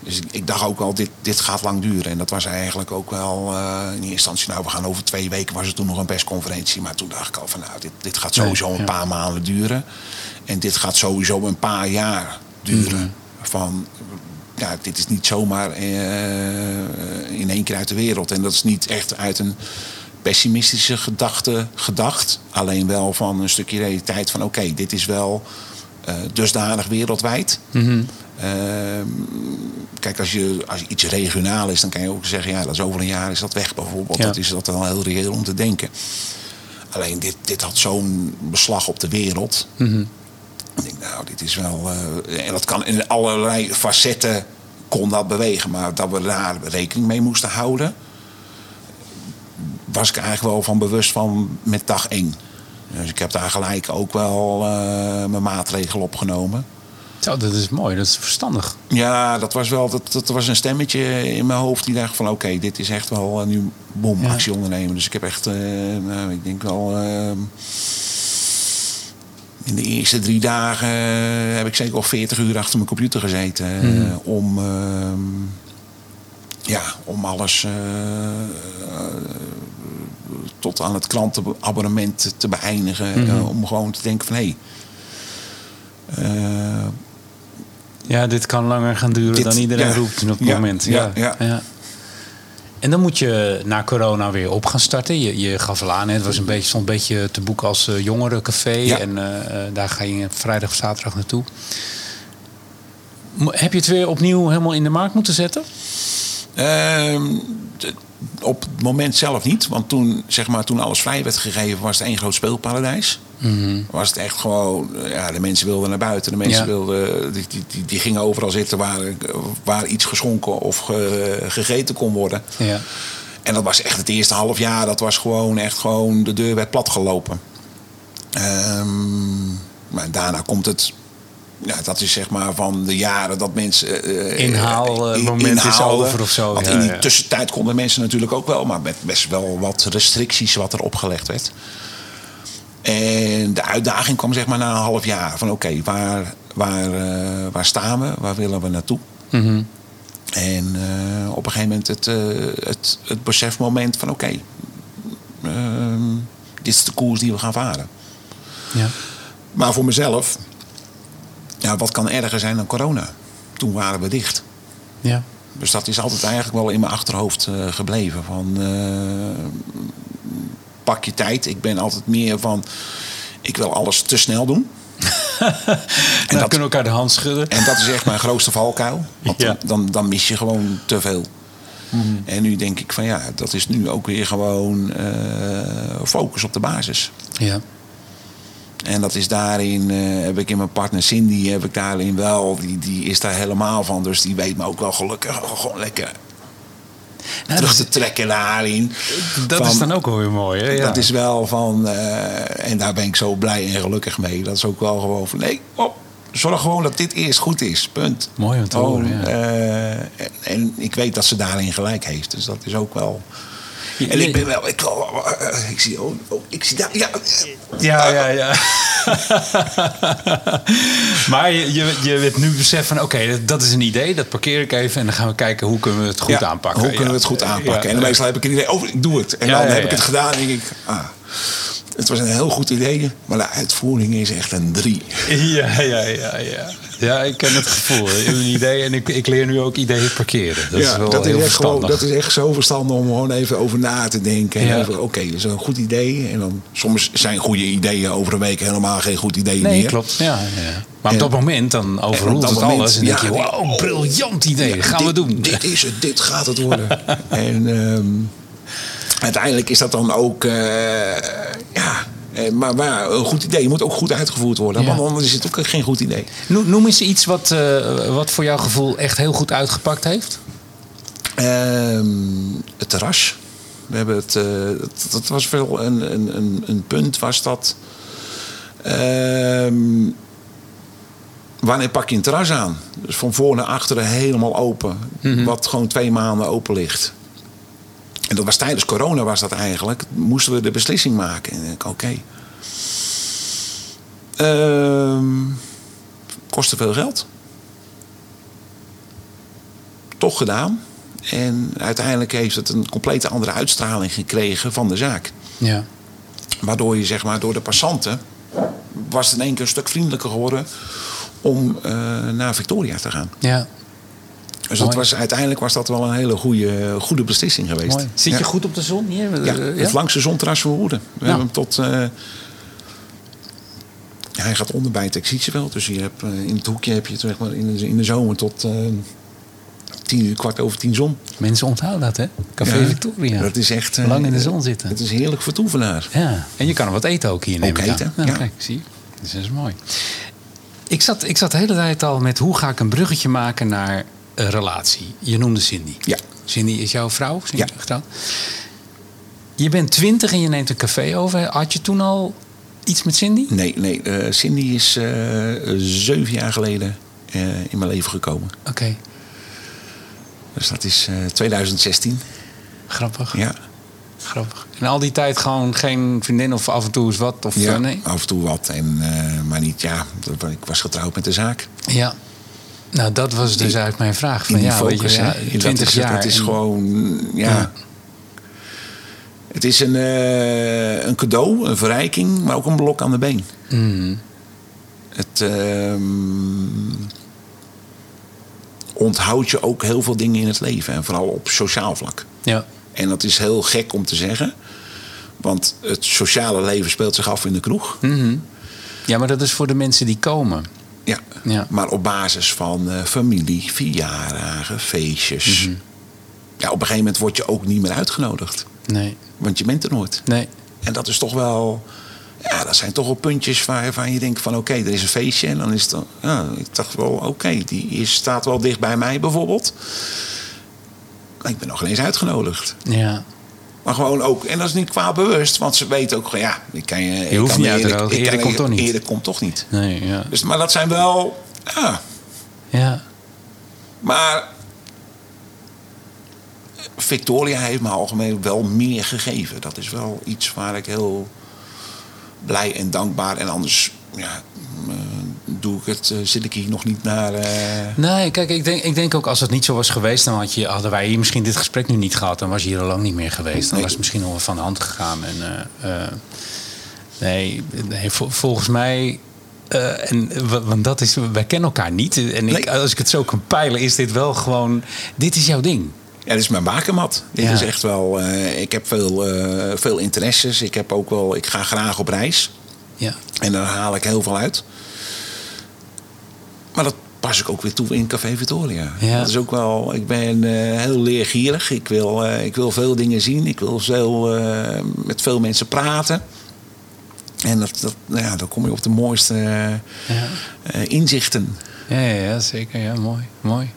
Dus ik, ik dacht ook wel, dit, dit gaat lang duren. En dat was eigenlijk ook wel eh, in eerste instantie, nou we gaan over twee weken, was er toen nog een persconferentie. Maar toen dacht ik al van, nou dit, dit gaat sowieso Nee, een ja. paar maanden duren. En dit gaat sowieso een paar jaar duren. Van, ja, dit is niet zomaar eh, in één keer uit de wereld. En dat is niet echt uit een pessimistische gedachte gedacht. Alleen wel van een stukje realiteit van oké, dit is wel eh, dusdanig wereldwijd. Ehm, kijk, als je, als iets regionaal is, dan kan je ook zeggen, ja, dat is over een jaar is dat weg bijvoorbeeld. Ja. Dat is dat wel heel reëel om te denken. Alleen dit, dit had zo'n beslag op de wereld. Ik denk, nou, dit is wel. eh, en dat kan in allerlei facetten kon dat bewegen. Maar dat we daar rekening mee moesten houden. Was ik eigenlijk wel van bewust van met dag één. Dus ik heb daar gelijk ook wel eh, mijn maatregelen opgenomen. Zo, dat is mooi, dat is verstandig. Ja, dat was wel dat, dat was een stemmetje in mijn hoofd die dacht van oké, dit is echt wel eh, nu boom, Ja. actie ondernemen. Dus ik heb echt, eh, nou, ik denk wel, eh, in de eerste drie dagen heb ik zeker al 40 uur achter mijn computer gezeten eh, om, ehm, ja, om alles tot aan het klantenabonnement te beëindigen. eh, om gewoon te denken van hé. eh, Ja, dit kan langer gaan duren Dit- dan iedereen ja. roept op het moment. ja, Ja. En dan moet je na corona weer op gaan starten. Je, je gaf al aan, het was een beetje, stond een beetje te boek als uh, jongerencafé. En eh, eh, daar ga je vrijdag of zaterdag naartoe. Heb je het weer opnieuw helemaal in de markt moeten zetten? Ehm, op het moment zelf niet. Want toen, zeg maar, toen alles vrij werd gegeven, was het één groot speelparadijs. Was het echt gewoon, eh, ja, de mensen wilden naar buiten. De mensen Ja. wilden, die, die, die, die gingen overal zitten waar, waar iets geschonken of ge- gegeten kon worden. Ja. En dat was echt het eerste half jaar. Dat was gewoon echt gewoon, de deur werd platgelopen. Ehm, maar daarna komt het... Ja, dat is zeg maar van de jaren dat mensen... eh, Inhaal, eh, in- moment is over of zo, Want ja, in die ja. tussentijd konden mensen natuurlijk ook wel... maar met best wel wat restricties wat er opgelegd werd. En de uitdaging kwam zeg maar na een half jaar. Van oké, waar, waar, eh, waar staan we? Waar willen we naartoe? Mhm. En eh, op een gegeven moment het, eh, het, het besefmoment van oké, ehm, dit is de koers die we gaan varen. Ja. Maar voor mezelf, ja, wat kan erger zijn dan corona? Toen waren we dicht. Ja. Dus dat is altijd eigenlijk wel in mijn achterhoofd gebleven. Van, pak je tijd. Ik ben altijd meer van, ik wil alles te snel doen. [laughs] En dan dat- kunnen we elkaar de hand schudden. En dat is echt mijn grootste valkuil. Want Ja. dan, dan, mis je gewoon te veel. En nu denk ik van ja, dat is nu ook weer gewoon eh, focus op de basis. Ja. En dat is daarin, eh, heb ik in mijn partner Cindy, heb ik daarin wel, die, die is daar helemaal van. Dus die weet me ook wel gelukkig gewoon lekker terug dat te trekken daarin. dat Van- is dan ook wel weer mooi. Hè? Ja. Dat is wel van, eh, en daar ben ik zo blij en gelukkig mee. Dat is ook wel gewoon van, nee, op, zorg gewoon dat dit eerst goed is. Punt. Mooi om te Gewoon, horen, ja. eh, en, en ik weet dat ze daarin gelijk heeft. Dus dat is ook wel. En ik ben wel, ik, oh, eh, ik zie, oh, oh, ik zie daar, ja. Ja, ja, ja. [laughs] maar je, je, je weet nu besef van, oké, dat, dat is een idee, dat parkeer ik even en dan gaan we kijken hoe kunnen we het goed Ja, aanpakken. Hoe kunnen we het goed aanpakken? En meestal heb ik een idee, oh, ik doe het. En dan heb ik het gedaan en denk ik, ah, het was een heel goed idee, maar de uitvoering is echt een drie. [laughs] Ja, ja, ja, ja. Ja, ik ken het gevoel. Een idee en ik, ik leer nu ook ideeën parkeren. Dat is wel dat, heel is echt gewoon, dat is echt zo verstandig om gewoon even over na te denken. En Ja. Oké, dat is een goed idee. En dan soms zijn goede ideeën over een week helemaal geen goed idee Nee, meer. klopt. Ja, ja. Maar op dat moment dan overroelt het moment, alles. En denk ja, je, wow, briljant idee. Ja, gaan we doen. Dit is het, dit gaat het worden. [laughs] en ehm, uiteindelijk is dat dan ook, eh, ja, maar, maar een goed idee moet ook goed uitgevoerd worden. Ja. Want anders is het ook geen goed idee. Noem, eens iets wat, eh, wat voor jouw gevoel echt heel goed uitgepakt heeft. Ehm, het terras. We hebben het, eh, dat, was wel een, een, een, een punt, was dat. Ehm, wanneer pak je een terras aan? Dus van voor naar achteren helemaal open. Wat gewoon twee maanden open ligt. En dat was tijdens corona was dat eigenlijk. Moesten we de beslissing maken. En ik oké. Ehm, kostte veel geld. Toch gedaan. En uiteindelijk heeft het een complete andere uitstraling gekregen van de zaak. Ja. Waardoor je zeg maar door de passanten was het in één keer een stuk vriendelijker geworden om eh, naar Victoria te gaan. ja. Dus dat was, uiteindelijk was dat wel een hele goede, goede beslissing geweest. Mooi. Zit Ja. je goed op de zon hier? Ja, het langste zonterras van Woerden. We Ja. hebben hem tot... eh, ja, hij gaat onder bij het Exitieveld. Dus je hebt, eh, in het hoekje heb je het, zeg maar, in, de, in de zomer tot eh, tien uur, kwart over tien zon. Mensen onthouden dat, hè? Café Ja, Victoria. Dat is echt... Lang in de zon zitten. Het is heerlijk vertoeven daar. Ja, en je kan er wat eten ook hier neem Ook eten, Nou, ja. Kijk, zie je. Dus dat is mooi. Ik zat, ik zat de hele tijd al met hoe ga ik een bruggetje maken naar relatie. Je noemde Cindy. Ja. Cindy is jouw vrouw? Cindy Ja. getrouwd? Je bent twintig en je neemt een café over. Had je toen al iets met Cindy? Nee, nee. eh, Cindy is eh, zeven jaar geleden eh, in mijn leven gekomen. Oké, Dus dat is eh, 2016. grappig. Ja. grappig. En al die tijd gewoon geen vriendin of af en toe eens wat? Of, ja nee? af en toe wat. En, maar niet, ja. Ik was getrouwd met de zaak. Ja. Nou, dat was dus Die- eigenlijk mijn vraag. Van, in ja, focus, weet je, ja. Dat 20 is, jaar. Dat is en- gewoon, ja. Ja. Het is een, eh, een cadeau, een verrijking, maar ook een blok aan de been. Mhm. Het ehm, onthoudt je ook heel veel dingen in het leven. En vooral op sociaal vlak. Ja. En dat is heel gek om te zeggen. Want het sociale leven speelt zich af in de kroeg. Mhm. ja, maar dat is voor de mensen die komen. Ja. Ja. Maar op basis van eh, familie, verjaardagen, feestjes. Mhm. Ja, op een gegeven moment word je ook niet meer uitgenodigd. Nee. Want je bent er nooit. Nee. En dat is toch wel... Ja, dat zijn toch wel puntjes waarvan je denkt van... oké, er is een feestje en dan is het... Ja, ik dacht wel, oké, die is, staat wel dicht bij mij bijvoorbeeld. Maar ik ben nog geen eens uitgenodigd. Ja. Maar gewoon ook... En dat is niet kwaad bewust, want ze weten ook gewoon... Ja, ik kan je... ik hoeft kan niet uit te eerder- ik Eerder komt toch niet. Eerder komt toch niet. Nee, ja. Dus, maar dat zijn wel... Ja, Ja. maar... Victoria heeft me algemeen wel meer gegeven. Dat is wel iets waar ik heel blij en dankbaar... En anders ja, eh, doe ik het, eh, zit ik hier nog niet naar... eh, Nee, kijk, ik denk, ik denk ook als het niet zo was geweest, dan had je, hadden wij hier misschien dit gesprek nu niet gehad. Dan was je hier al lang niet meer geweest. Dan Nee. was het misschien wel van de hand gegaan. En, eh, nee, nee vol- volgens mij. en, wa- want dat is, wij kennen elkaar niet. En ik, als ik het zo kan peilen, is dit wel gewoon. Dit is jouw ding. Ja, dit is mijn bakermat. Dit Ja. is echt wel. ik heb veel, veel interesses. Ik heb ook wel. Ik ga graag op reis. Ja. En daar haal ik heel veel uit. Maar dat pas ik ook weer toe in Café Victoria. Ja. Dat is ook wel. Ik ben eh, heel leergierig. Ik wil, eh, ik wil veel dingen zien. Ik wil veel, eh, met veel mensen praten. En dat, dat, nou ja, dan kom je op de mooiste eh, inzichten. Ja, ja, ja, zeker. Ja, mooi. mooi.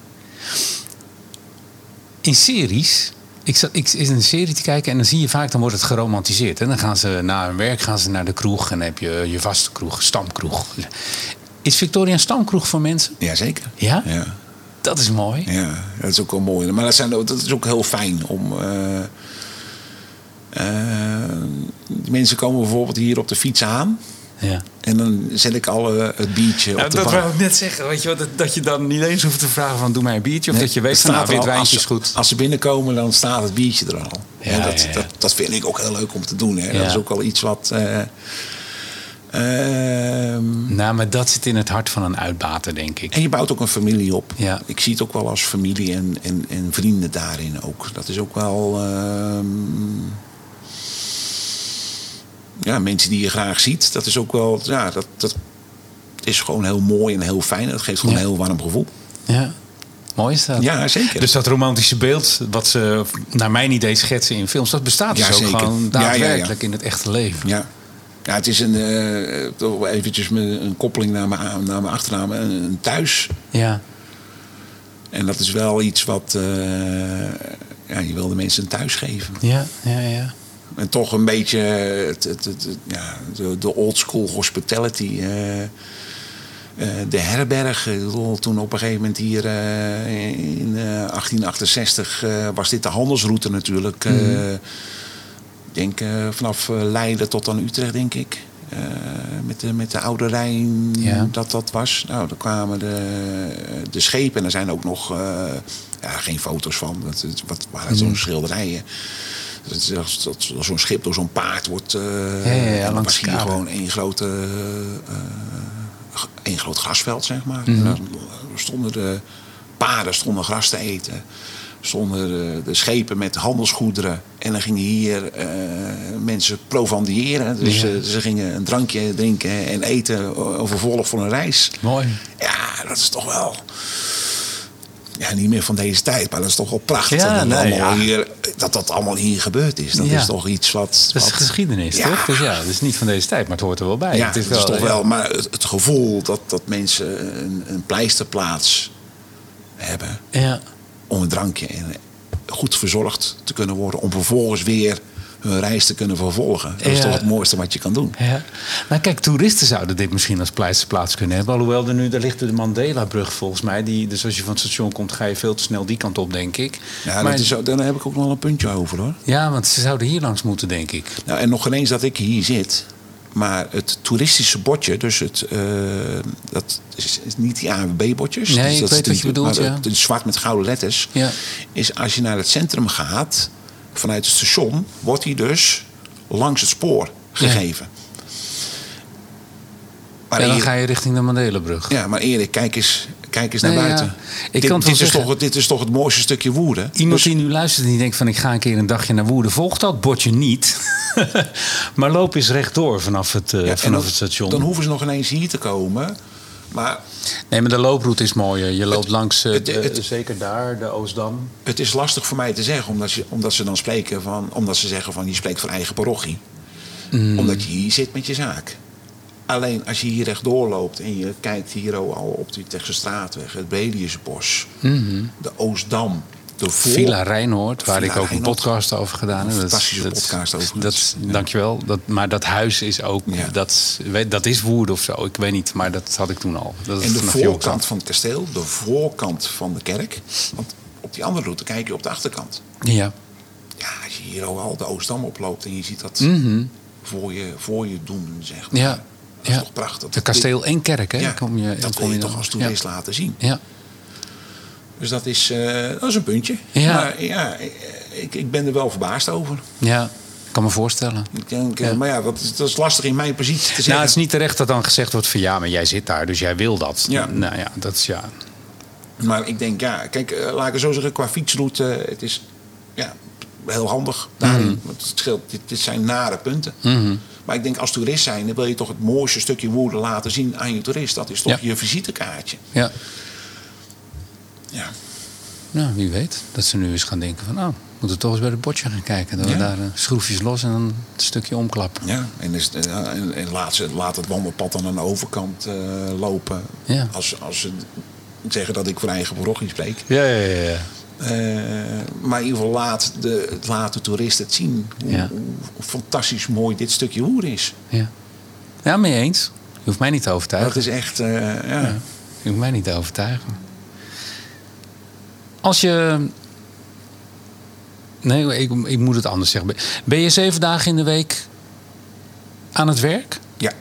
In series. Ik zat ik is een serie te kijken en dan zie je vaak, dan wordt het geromantiseerd. En dan gaan ze na hun werk gaan ze naar de kroeg en dan heb je je vaste kroeg, stamkroeg. Is Victoria een stamkroeg voor mensen? Jazeker. Ja? Ja. Dat is mooi. Ja, dat is ook wel mooi. Maar dat, zijn, ook- dat is ook heel fijn om. eh, eh, die mensen komen bijvoorbeeld hier op de fiets aan. Ja. En dan zet ik al eh, het biertje Ja, op de dat bar. wou ik net zeggen. Weet je wat, dat, dat je dan niet eens hoeft te vragen van doe mij een biertje. Of Nee, dat je weet van nou, staat wit wijntje is goed. Als ze binnenkomen, dan staat het biertje er al. Ja, en dat, ja, ja. Dat, dat vind ik ook heel leuk om te doen. Hè. Ja. Dat is ook wel iets wat... eh, Nou, maar dat zit in het hart van een uitbater, denk ik. en je bouwt ook een familie op. Ja. Ik zie het ook wel als familie en, en, en vrienden daarin ook. Dat is ook wel... ehm, ja, mensen die je graag ziet. Dat is ook wel... Ja, dat, dat is gewoon heel mooi en heel fijn. Dat geeft gewoon Ja. een heel warm gevoel. Ja. Mooi is dat. Ja, zeker. Dus dat romantische beeld, wat ze naar mijn idee schetsen in films, dat bestaat dus ook zeker. gewoon Ja, ja, ja. daadwerkelijk in het echte leven. Ja. Ja, het is een, eh, toch eventjes met een koppeling naar mijn, naar mijn achternaam. Een, een thuis. Ja. En dat is wel iets wat... eh, ja, je wil de mensen een thuis geven. Ja, ja, ja. En toch een beetje het, het, het- het- ja, de, de old school hospitality. eh, eh, de herberg. Toen op een gegeven moment hier eh, in eh, 1868 eh, was dit de handelsroute natuurlijk. Eh, Ik denk eh, vanaf eh, Leiden tot aan Utrecht, denk ik. Eh, met, de, met de Oude Rijn, Ja. dat dat was. Nou, dan kwamen de, de schepen. En er zijn ook nog ja, geen foto's van. Dat, wat waren zo'n schilderijen. Dat is als- dat Zo'n schip door zo'n paard wordt. eh Ja, ja, ja, was hier gewoon één grote, één groot grasveld, zeg maar. Mhm. En dan stonden de paarden stonden gras te eten. Stonden de, de schepen met handelsgoederen. En dan gingen hier eh, mensen provandiëren. Dus Ja. eh, ze gingen een drankje drinken en eten over vervolg voor een reis. Mooi. Ja, dat is toch wel. Ja, niet meer van deze tijd, maar dat is toch wel prachtig Ja, dat, nee, ja. hier, dat dat allemaal hier gebeurd is. Dat is toch iets wat. Dat is wat- geschiedenis, toch? Dus ja, dat is niet van deze tijd, maar het hoort er wel bij. Ja, het is, toch wel. Maar het, het gevoel dat, dat mensen een, een pleisterplaats hebben Ja. om een drankje en goed verzorgd te kunnen worden, om vervolgens weer hun reis te kunnen vervolgen. Dat is Ja. toch het mooiste wat je kan doen. Ja. Nou kijk, toeristen zouden dit misschien als pleisterplaats kunnen hebben. Alhoewel er nu, daar ligt de Mandela-brug volgens mij. Die, dus als je van het station komt, ga je veel te snel die kant op, denk ik. Ja, maar, dat is, daar heb ik ook nog wel een puntje over hoor. ja, want ze zouden hier langs moeten, denk ik. Nou, en nog geen eens dat ik hier zit. Maar het toeristische bordje, dus het, eh, dat is, is niet die ANWB-bordjes. Nee, dus ik dat weet is wat je bedoelt, maar ja. het zwart met gouden letters. Ja. Is als je naar het centrum gaat, vanuit het station, wordt die dus langs het spoor gegeven. Maar en dan ga je richting de Mandela-brug. ja, maar Erik, kijk eens, kijk eens naar ja. buiten. Ik dit, kan het wel dit, is zeggen. toch, dit is toch het mooiste stukje woede. Iemand Dus- die nu luistert en die denkt van ik ga een keer een dagje naar Woerden, volgt dat bordje niet. [laughs] maar loop eens rechtdoor vanaf het, eh, ja, vanaf het station. Dan hoeven ze nog ineens hier te komen. Maar Nee, maar de looproute is mooier. Je loopt langs, eh, het- de- het- zeker daar, de Oostdam. Het is lastig voor mij te zeggen, omdat, je, omdat ze dan spreken van, omdat ze zeggen van je spreekt voor eigen parochie. Mm. Omdat je hier zit met je zaak. Alleen als je hier rechtdoor loopt en je kijkt hier al op die Utrechtse straatweg, het Brediusbos, de Oostdam, de Vol- Villa Rijnhoord, waar Villa ik ook een podcast over gedaan heb. Een Dat is- fantastische dat podcast. Dat, is- Ja. Dankjewel. Dat, maar dat huis is ook, Ja. dat, dat is Woerden of zo. Ik weet niet, maar dat had ik toen al. Dat En de voorkant van het kasteel, de voorkant van de kerk. Want op die andere route kijk je op de achterkant. Ja. Ja, als je hier al de Oostdam oploopt en je ziet dat voor, je, voor je doen, zeg maar. Mhm. Ja. Dat is ja. toch prachtig. De kasteel en kerk, hè? Ja, kom je, dat kom wil je toch als toerist laten zien. Ja. Dus dat is, eh, dat is een puntje. Ja. Maar ja, ik, ik ben er wel verbaasd over. ja, ik kan me voorstellen. Ik denk, eh, Ja. Maar ja, dat is, dat is lastig in mijn positie te zeggen. Nou, het is niet terecht dat dan gezegd wordt van ja, maar jij zit daar, dus jij wil dat. Ja. Nou ja, dat is ja. Maar ik denk, ja, kijk, eh, laat ik het zo zeggen, qua fietsroute, het is ja, heel handig daarin. Mhm. Want het scheelt, dit, dit zijn nare punten. Maar ik denk, als toerist zijn, dan wil je toch het mooiste stukje woorden laten zien aan je toerist. Dat is toch Ja. je visitekaartje. ja. Ja. Nou, wie weet. Dat ze nu eens gaan denken van, oh, we moeten toch eens bij het bordje gaan kijken. Dat Ja. we daar eh, schroefjes los en dan een stukje omklappen. Ja, en, is, eh, en, en laat, ze, laat het wandelpad dan aan de overkant eh, lopen. Ja. Als, als ze zeggen dat ik voor eigen parochie spreek. Ja, ja, ja. ja. Eh, maar in ieder geval laat de, laat de toerist het zien. Hoe, Ja. hoe, hoe fantastisch mooi dit stukje hoer is. Ja, ja mee eens. Je hoeft mij niet te Dat overtuigen. is echt... eh, ja. Ja. Je hoeft mij niet te overtuigen. Als je... Nee, ik, ik moet het anders zeggen. Ben je zeven dagen in de week aan het werk? Ja.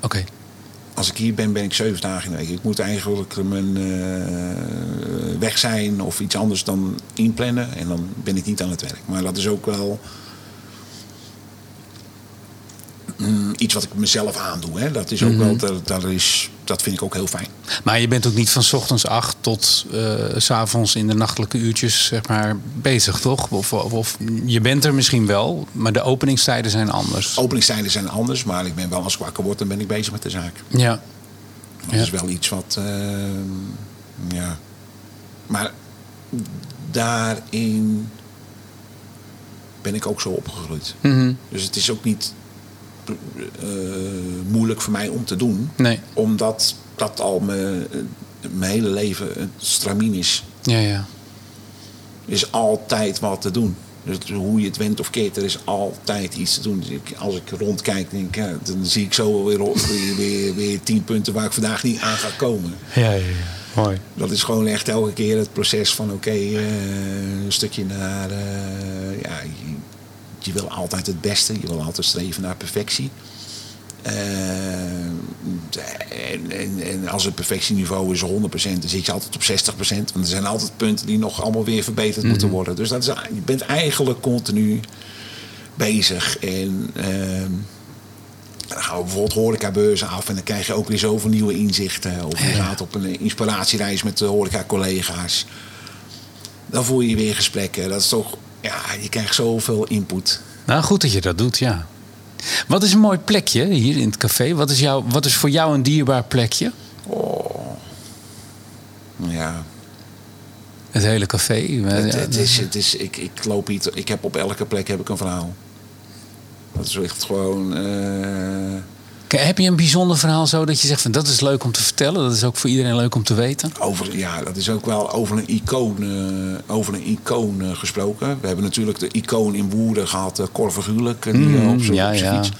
Oké. Als ik hier ben, ben ik zeven dagen in de week. Ik moet eigenlijk mijn eh, weg zijn of iets anders dan inplannen. En dan ben ik niet aan het werk. Maar dat is ook wel... Mm, iets wat ik mezelf aandoe. Hè. Dat, is ook Mhm. wel, dat, dat, is, dat vind ik ook heel fijn. Maar je bent ook niet van 's ochtends acht tot eh, s s'avonds in de nachtelijke uurtjes zeg maar, bezig, toch? Of, of, of je bent er misschien wel, maar de openingstijden zijn anders. Openingstijden zijn anders, maar ik ben wel als ik wakker word, dan ben ik bezig met de zaak. Ja. Dat Ja. is wel iets wat. eh, ja. Maar daarin ben ik ook zo opgegroeid. Mhm. Dus het is ook niet moeilijk voor mij om te doen. Nee. Omdat dat al mijn, mijn hele leven een stramien is. Ja, ja. Er is altijd wat te doen. Dus hoe je het went of keert, er is altijd iets te doen. Dus ik, als ik rondkijk, denk, ja, dan zie ik zo weer, weer, weer, weer tien punten waar ik vandaag niet aan ga komen. Ja, ja, ja. Mooi. Dat is gewoon echt elke keer het proces van oké, eh, een stukje naar. eh, ja, je, wil altijd het beste, je wil altijd streven naar perfectie. Eh, en, en, en als het perfectieniveau is 100%, dan zit je altijd op 60%. Want er zijn altijd punten die nog allemaal weer verbeterd moeten worden. Dus dat is, je bent eigenlijk continu bezig. En ehm, dan gaan we bijvoorbeeld horecabeurzen af en dan krijg je ook weer zoveel nieuwe inzichten. Of je gaat op een inspiratiereis met de horeca-collega's. Dan voer je weer gesprekken. Dat is toch, ja, je krijgt zoveel input. Nou, goed dat je dat doet, ja. Wat is een mooi plekje hier in het café? Wat is, jou, wat is voor jou een dierbaar plekje? Ja, Het hele café. het, Ja, het is, het is, ik, ik loop hier, ik heb op elke plek heb ik een verhaal. Dat is echt gewoon. eh, Heb je een bijzonder verhaal zo dat je zegt van dat is leuk om te vertellen? Dat is ook voor iedereen leuk om te weten? Over, ja, dat is ook wel over een icoon, eh, over een icoon eh, gesproken. We hebben natuurlijk de icoon in Woerden gehad, uh, Cor Verguurlijk, eh, die eh, op zijn ja, ja. fiets.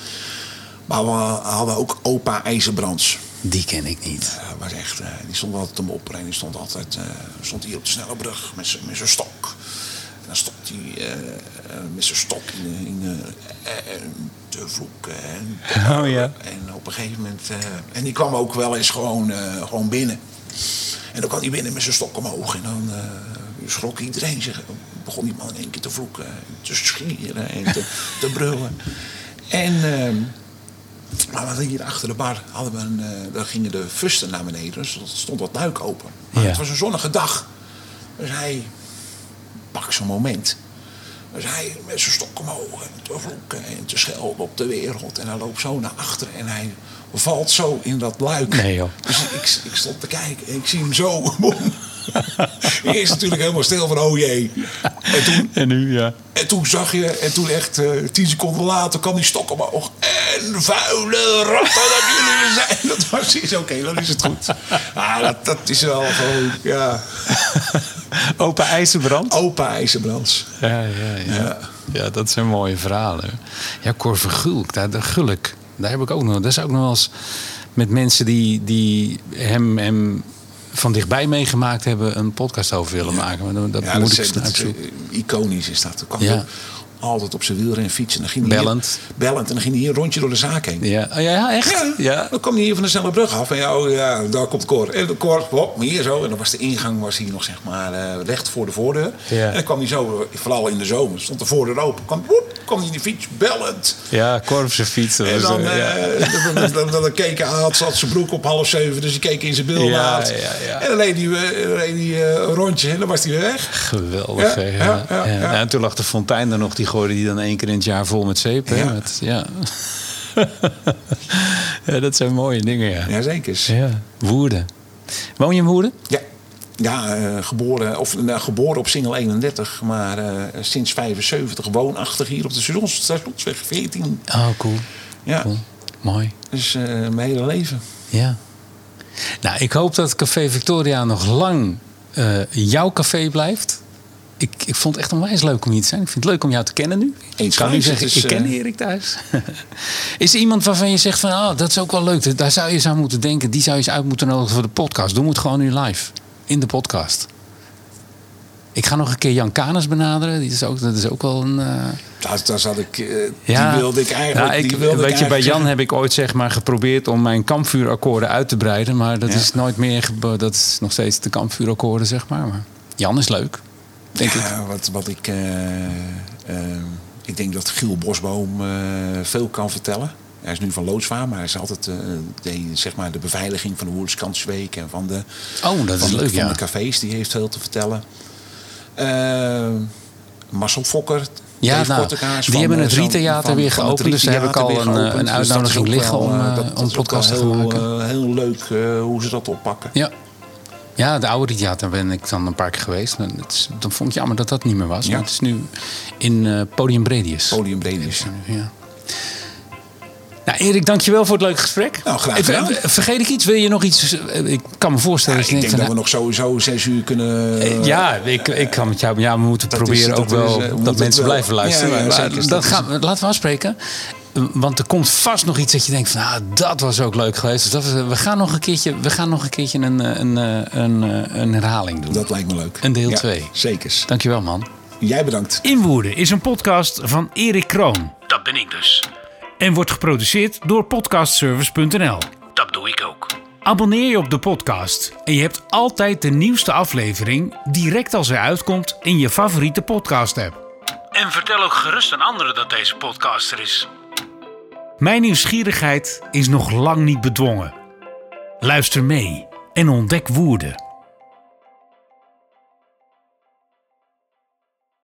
Maar we hadden ook opa IJzerbrands. Die ken ik niet. Dat was echt, die stond altijd om op en die stond altijd stond hier op de snelle brug met zijn met zijn stok. En dan stond hij met zijn stok in, in, te vloeken. En, Oh ja. en op een gegeven moment. eh, en die kwam ook wel eens gewoon, eh, gewoon binnen. En dan kwam hij binnen met zijn stok omhoog. En dan eh, schrok iedereen zich. Begon die man in één keer te vloeken. en Te schieren en te, te [laughs] brullen. En. ehm, maar we hadden hier achter de bar hadden we een, daar gingen de fusten naar beneden. Dus er stond wat luik open. Maar Ja. het was een zonnige dag. Dus hij pak zo'n moment. Dus hij met zijn stok omhoog en te vloeken en te schelden op de wereld. En hij loopt zo naar achteren en hij valt zo in dat luik. Nee, joh. Dus ik, ik stond te kijken en ik zie hem zo. [laughs] Eerst natuurlijk helemaal stil van oh jee. En toen, En nu, ja. en toen zag je, en toen echt eh, tien seconden later kwam die stok omhoog. En vuile ratten dat jullie zijn. [laughs] Dat was iets, oké, dan is het goed. Ah, dat, dat is wel gewoon, ja, [laughs] Opa IJzerbrand? opa IJzerbrands. Ja, ja, ja. Ja. ja. dat zijn mooie verhalen. Ja, Cor Vergulk, daar, daar, Gulk, daar heb ik ook nog. Dat is ook nog wel eens met mensen die, die hem, hem van dichtbij meegemaakt hebben... een podcast over willen maken. Maar dat Ja, moet dat ik is, dat eh, iconisch is dat. Kwam Ja. Altijd op zijn wielren fietsen. Dan ging hij Bellend. Hier, bellend. En dan ging hij hier een rondje door de zaak heen. Ja, oh, ja, ja, echt? Ja, Ja. Dan kwam hij hier van de snelle brug af. En ja, oh, ja daar komt Cor. En de Cor, hop, hier zo. En dan was de ingang was hier nog zeg maar eh, recht voor de voordeur. Ja. En dan kwam hij zo, vooral in de zomer, stond de voordeur open. Kwam, woep, kwam hij in de fiets, bellend. Ja, Cor op zijn fiets. En was, dan, eh, dan, dan, dan, dan keek hij aan, zat zijn broek op half zeven. Dus hij keek in zijn bilnaad. Ja, ja, ja. En dan reed hij, eh, dan reed hij een rondje en dan was hij weer weg. Geweldig, ja. En toen lag de fontein er nog, die gooide die dan één keer in het jaar vol met zeep. Hè? Ja. Met, ja. [laughs] ja, dat zijn mooie dingen, ja. Jazeker. Ja, Woerden. Woon je in Woerden? Ja, ja eh, geboren, of, nou, geboren op Singel 31, maar eh, sinds 75 woonachtig hier op de stations- stationsweg 14. Oh, cool. Ja, cool. Mooi. dus eh, mijn hele leven. Ja. Nou, ik hoop dat Café Victoria nog lang jouw café blijft. Ik, ik vond het echt onwijs leuk om hier te zijn. Ik vind het leuk om jou te kennen nu. Eens ik kan nu zeggen, ik ken eh, Erik thuis. [laughs] is er iemand waarvan je zegt van, oh, dat is ook wel leuk. Daar zou je eens aan moeten denken. Die zou je eens uit moeten nodigen voor de podcast. Doe het gewoon nu live. In de podcast. Ik ga nog een keer Jan Canes benaderen. Die is ook, dat is ook wel een... eh, Daar, daar zat ik, eh, ja, die wilde ik eigenlijk... Nou, ik, die wilde weet ik je, bij Jan heb ik ooit zeg maar geprobeerd om mijn kampvuurakkoorden uit te breiden. Maar dat Ja. is nooit meer. Dat is nog steeds de kampvuurakkoorden, zeg maar. maar Jan is leuk, denk ik. Ja, wat, wat ik... eh, eh, ik denk dat Giel Bosboom eh, veel kan vertellen. Hij is nu van Loodswaar, maar hij is altijd deed, zeg maar, de beveiliging van de Woerdenskansweek en van de, Oh, dat is van, de- leuk, van ja. de cafés. Die heeft veel te vertellen. Eh, Marcel Fokker. Ja, nou, die van, hebben het Rietheater weer geopend, dus daar heb ik al een, een Dus is uitnodiging liggen om, dat- om is ook podcast te heel, maken. heel leuk hoe ze dat oppakken. Ja. Ja, de oude Rietheater ben ik dan een paar keer geweest. En het is, dan vond ik jammer dat dat niet meer was. Ja. Maar het is nu in eh, Podium Bredius. Podium Bredius. Ja. Nou, Erik, dankjewel voor het leuke gesprek. Nou, graag gedaan. eh, Vergeet ik iets? Wil je nog iets? eh, Ik kan me voorstellen Ja, ik denk dat we nog sowieso zes uur kunnen... Ja, ik, ik kan met jou. Ja, we moeten proberen is- ook dat wel is, dat mensen blijven luisteren. Ja, Maar dat gaan we, laten we afspreken. Eh, Want er komt vast nog iets dat je denkt van, ah, dat was ook leuk geweest. Dus dat was, we gaan nog een keertje, we gaan nog een, keertje een, eh, een, eh, een, eh, een herhaling doen. Dat lijkt me leuk. Een deel Ja, twee. Zekers. Dankjewel, man. Jij bedankt. Inwoerden is een podcast van Erik Kroon. Dat ben ik dus. En wordt geproduceerd door podcastservice.nl. Dat doe ik ook. Abonneer je op de podcast en je hebt altijd de nieuwste aflevering direct als hij uitkomt in je favoriete podcast app. En vertel ook gerust aan anderen dat deze podcast er is. Mijn nieuwsgierigheid is nog lang niet bedwongen. Luister mee en ontdek Woerden.